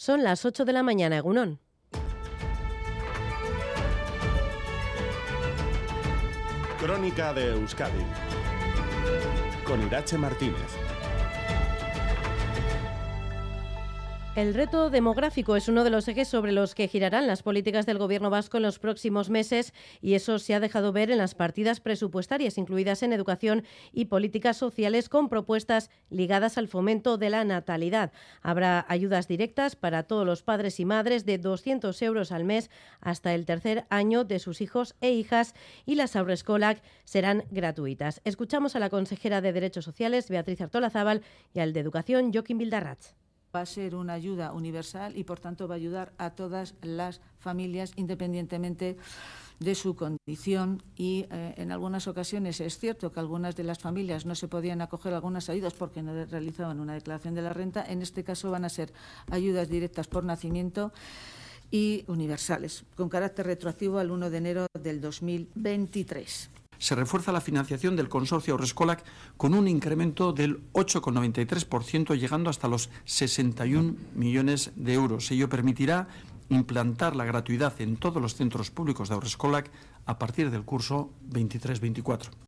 Son las 8 de la mañana, Egunón. Crónica de Euskadi con Irache Martínez. El reto demográfico es uno de los ejes sobre los que girarán las políticas del Gobierno vasco en los próximos meses y eso se ha dejado ver en las partidas presupuestarias incluidas en educación y políticas sociales con propuestas ligadas al fomento de la natalidad. Habrá ayudas directas para todos los padres y madres de 200 euros al mes hasta el tercer año de sus hijos e hijas y las Aurescolac serán gratuitas. Escuchamos a la consejera de Derechos Sociales, Beatriz Artola Zaval, y al de Educación, Joaquín Bildarratz va a ser una ayuda universal y, por tanto, va a ayudar a todas las familias independientemente de su condición y eh, en algunas ocasiones es cierto que algunas de las familias no se podían acoger a algunas ayudas porque no realizaban una declaración de la renta. En este caso van a ser ayudas directas por nacimiento y universales, con carácter retroactivo al 1 de enero del 2023 se refuerza la financiación del consorcio Rescolac con un incremento del 8,93%, llegando hasta los 61 millones de euros. Ello permitirá implantar la gratuidad en todos los centros públicos de Aurescolac a partir del curso 23-24.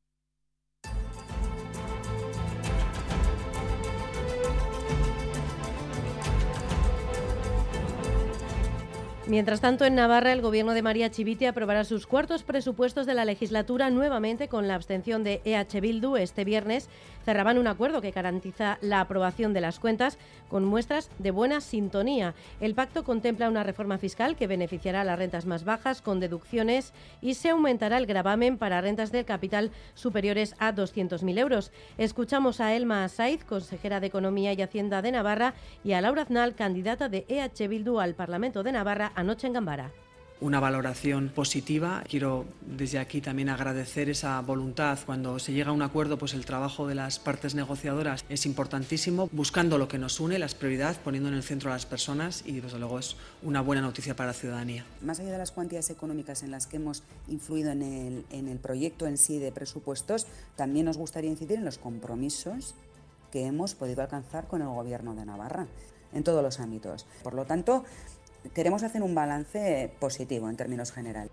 Mientras tanto, en Navarra, el gobierno de María Chivite aprobará sus cuartos presupuestos de la legislatura nuevamente con la abstención de EH Bildu este viernes. Cerraban un acuerdo que garantiza la aprobación de las cuentas con muestras de buena sintonía. El pacto contempla una reforma fiscal que beneficiará a las rentas más bajas con deducciones y se aumentará el gravamen para rentas del capital superiores a 200.000 euros. Escuchamos a Elma Saiz, consejera de Economía y Hacienda de Navarra, y a Laura Aznal, candidata de EH Bildu al Parlamento de Navarra anoche en Gambara una valoración positiva. Quiero desde aquí también agradecer esa voluntad. Cuando se llega a un acuerdo, pues el trabajo de las partes negociadoras es importantísimo, buscando lo que nos une, las prioridades, poniendo en el centro a las personas y desde luego es una buena noticia para la ciudadanía. Más allá de las cuantías económicas en las que hemos influido en el, en el proyecto en sí de presupuestos, también nos gustaría incidir en los compromisos que hemos podido alcanzar con el Gobierno de Navarra en todos los ámbitos. Por lo tanto, queremos hacer un balance positivo en términos generales.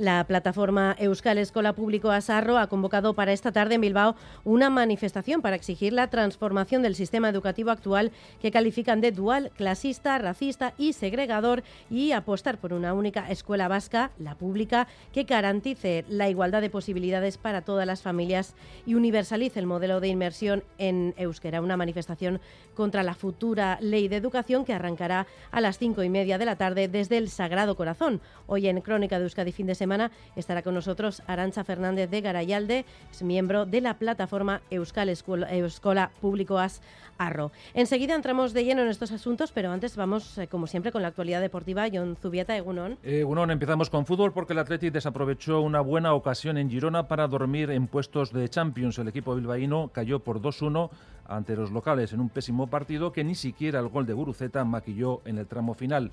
La plataforma Euskal Escola Público Asarro ha convocado para esta tarde en Bilbao una manifestación para exigir la transformación del sistema educativo actual que califican de dual, clasista, racista y segregador y apostar por una única escuela vasca, la pública, que garantice la igualdad de posibilidades para todas las familias y universalice el modelo de inmersión en euskera. Una manifestación contra la futura ley de educación que arrancará a las cinco y media de la tarde desde el Sagrado Corazón. Hoy en Crónica de Euskadi fin de semana estará con nosotros Arancha Fernández de Garayalde, es miembro de la plataforma Euskal Escola, Públicoas Arro. Enseguida entramos de lleno en estos asuntos, pero antes vamos, eh, como siempre, con la actualidad deportiva. John Zubieta, Egunon. Egunon, empezamos con fútbol porque el Athletic desaprovechó una buena ocasión en Girona para dormir en puestos de Champions. El equipo bilbaíno cayó por 2-1 ante los locales en un pésimo partido que ni siquiera el gol de Guruceta maquilló en el tramo final.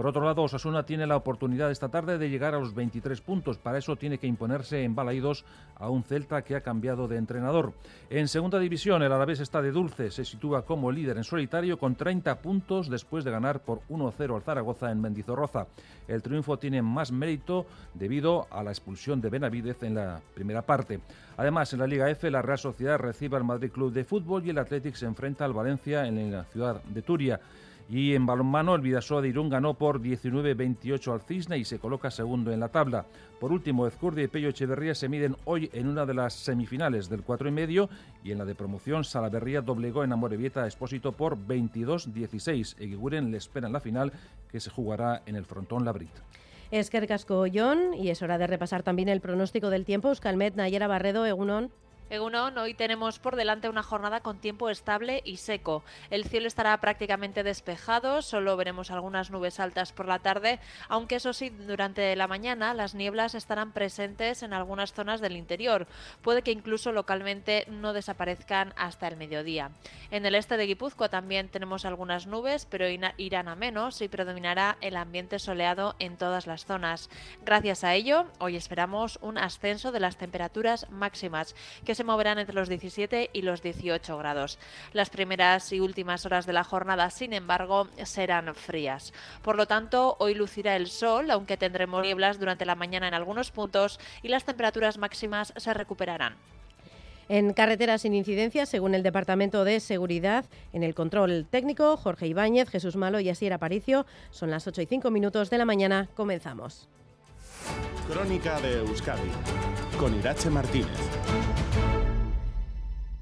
Por otro lado, Osasuna tiene la oportunidad esta tarde de llegar a los 23 puntos. Para eso tiene que imponerse en Balaidos a un Celta que ha cambiado de entrenador. En segunda división, el Alavés está de dulce. Se sitúa como líder en solitario con 30 puntos después de ganar por 1-0 al Zaragoza en Mendizorroza. El triunfo tiene más mérito debido a la expulsión de Benavidez en la primera parte. Además, en la Liga F, la Real Sociedad recibe al Madrid Club de Fútbol y el Athletic se enfrenta al Valencia en la ciudad de Turia. Y en balonmano, el Vidasoa de Irún ganó por 19-28 al Cisne y se coloca segundo en la tabla. Por último, Ezcurdia y Pello Echeverría se miden hoy en una de las semifinales del 4 y medio y en la de promoción Salaverría doblegó en Amorebieta a Expósito por 22-16. Eguiguren le espera en la final que se jugará en el frontón Labrit. Es casco John y es hora de repasar también el pronóstico del tiempo. Euskalmet, Nayera Barredo, Egunon. Egunon, hoy tenemos por delante una jornada con tiempo estable y seco. El cielo estará prácticamente despejado, solo veremos algunas nubes altas por la tarde, aunque eso sí, durante la mañana las nieblas estarán presentes en algunas zonas del interior. Puede que incluso localmente no desaparezcan hasta el mediodía. En el este de Guipúzcoa también tenemos algunas nubes, pero irán a menos y predominará el ambiente soleado en todas las zonas. Gracias a ello, hoy esperamos un ascenso de las temperaturas máximas, que se moverán entre los 17 y los 18 grados. Las primeras y últimas horas de la jornada, sin embargo, serán frías. Por lo tanto, hoy lucirá el sol, aunque tendremos nieblas durante la mañana en algunos puntos y las temperaturas máximas se recuperarán. En carreteras sin incidencias, según el Departamento de Seguridad, en el control técnico, Jorge Ibáñez, Jesús Malo y Asier Aparicio, son las 8 y 5 minutos de la mañana. Comenzamos. Crónica de Euskadi con Irache Martínez.